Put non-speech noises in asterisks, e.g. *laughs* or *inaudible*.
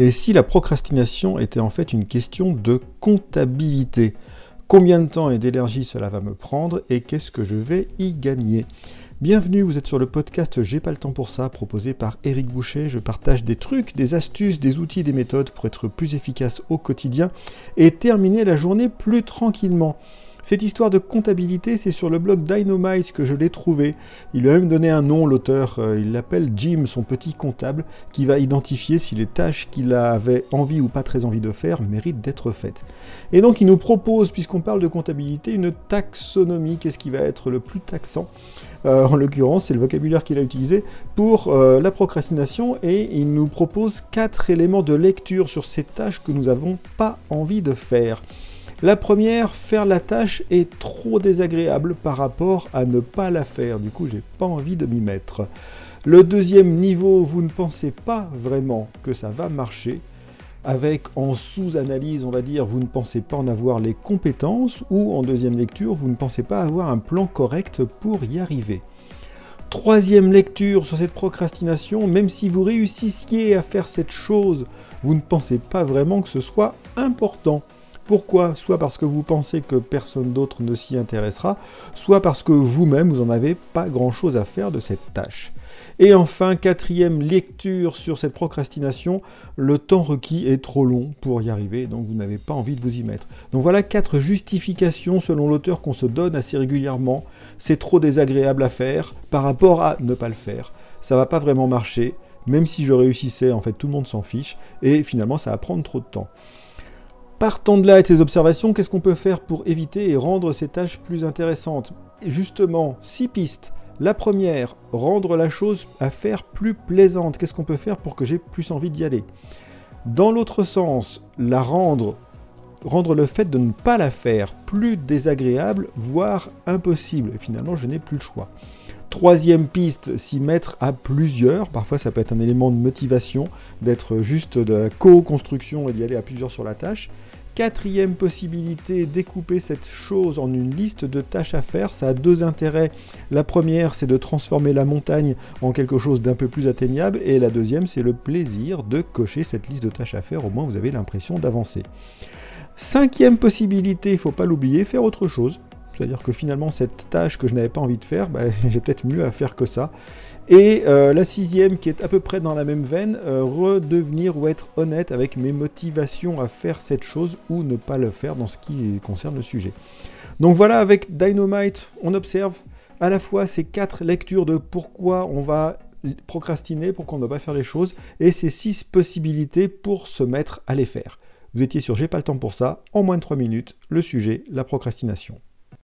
Et si la procrastination était en fait une question de comptabilité Combien de temps et d'énergie cela va me prendre et qu'est-ce que je vais y gagner? Bienvenue, vous êtes sur le podcast J'ai pas le temps pour ça, proposé par Eric Boucher. Je partage des trucs, des astuces, des outils, des méthodes pour être plus efficace au quotidien et terminer la journée plus tranquillement. Cette histoire de comptabilité, c'est sur le blog Dynamite que je l'ai trouvé. Il lui a même donné un nom, l'auteur. Euh, il l'appelle Jim, son petit comptable, qui va identifier si les tâches qu'il avait envie ou pas très envie de faire méritent d'être faites. Et donc il nous propose, puisqu'on parle de comptabilité, une taxonomie. Qu'est-ce qui va être le plus taxant? Euh, en l'occurrence, c'est le vocabulaire qu'il a utilisé pour euh, la procrastination et il nous propose quatre éléments de lecture sur ces tâches que nous n'avons pas envie de faire. La première, faire la tâche est trop désagréable par rapport à ne pas la faire. Du coup, j'ai pas envie de m'y mettre. Le deuxième niveau, vous ne pensez pas vraiment que ça va marcher. Avec en sous-analyse, on va dire, vous ne pensez pas en avoir les compétences, ou en deuxième lecture, vous ne pensez pas avoir un plan correct pour y arriver. Troisième lecture sur cette procrastination, même si vous réussissiez à faire cette chose, vous ne pensez pas vraiment que ce soit important. Pourquoi Soit parce que vous pensez que personne d'autre ne s'y intéressera, soit parce que vous-même, vous n'en avez pas grand-chose à faire de cette tâche. Et enfin, quatrième lecture sur cette procrastination, le temps requis est trop long pour y arriver, donc vous n'avez pas envie de vous y mettre. Donc voilà quatre justifications selon l'auteur qu'on se donne assez régulièrement. C'est trop désagréable à faire par rapport à ne pas le faire. Ça va pas vraiment marcher, même si je réussissais, en fait tout le monde s'en fiche, et finalement ça va prendre trop de temps. Partant de là et de ces observations, qu'est-ce qu'on peut faire pour éviter et rendre ces tâches plus intéressantes? Justement, six pistes. La première, rendre la chose à faire plus plaisante. Qu'est-ce qu'on peut faire pour que j'ai plus envie d'y aller? Dans l'autre sens, la rendre, rendre le fait de ne pas la faire plus désagréable, voire impossible. Et finalement, je n'ai plus le choix. Troisième piste, s'y mettre à plusieurs. Parfois, ça peut être un élément de motivation, d'être juste de la co-construction et d'y aller à plusieurs sur la tâche. Quatrième possibilité, découper cette chose en une liste de tâches à faire. Ça a deux intérêts. La première, c'est de transformer la montagne en quelque chose d'un peu plus atteignable. Et la deuxième, c'est le plaisir de cocher cette liste de tâches à faire. Au moins, vous avez l'impression d'avancer. Cinquième possibilité, il ne faut pas l'oublier, faire autre chose. C'est-à-dire que finalement, cette tâche que je n'avais pas envie de faire, bah, *laughs* j'ai peut-être mieux à faire que ça. Et euh, la sixième, qui est à peu près dans la même veine, euh, redevenir ou être honnête avec mes motivations à faire cette chose ou ne pas le faire dans ce qui concerne le sujet. Donc voilà, avec Dynamite, on observe à la fois ces quatre lectures de pourquoi on va procrastiner, pourquoi on ne doit pas faire les choses, et ces six possibilités pour se mettre à les faire. Vous étiez sur J'ai pas le temps pour ça, en moins de 3 minutes, le sujet, la procrastination.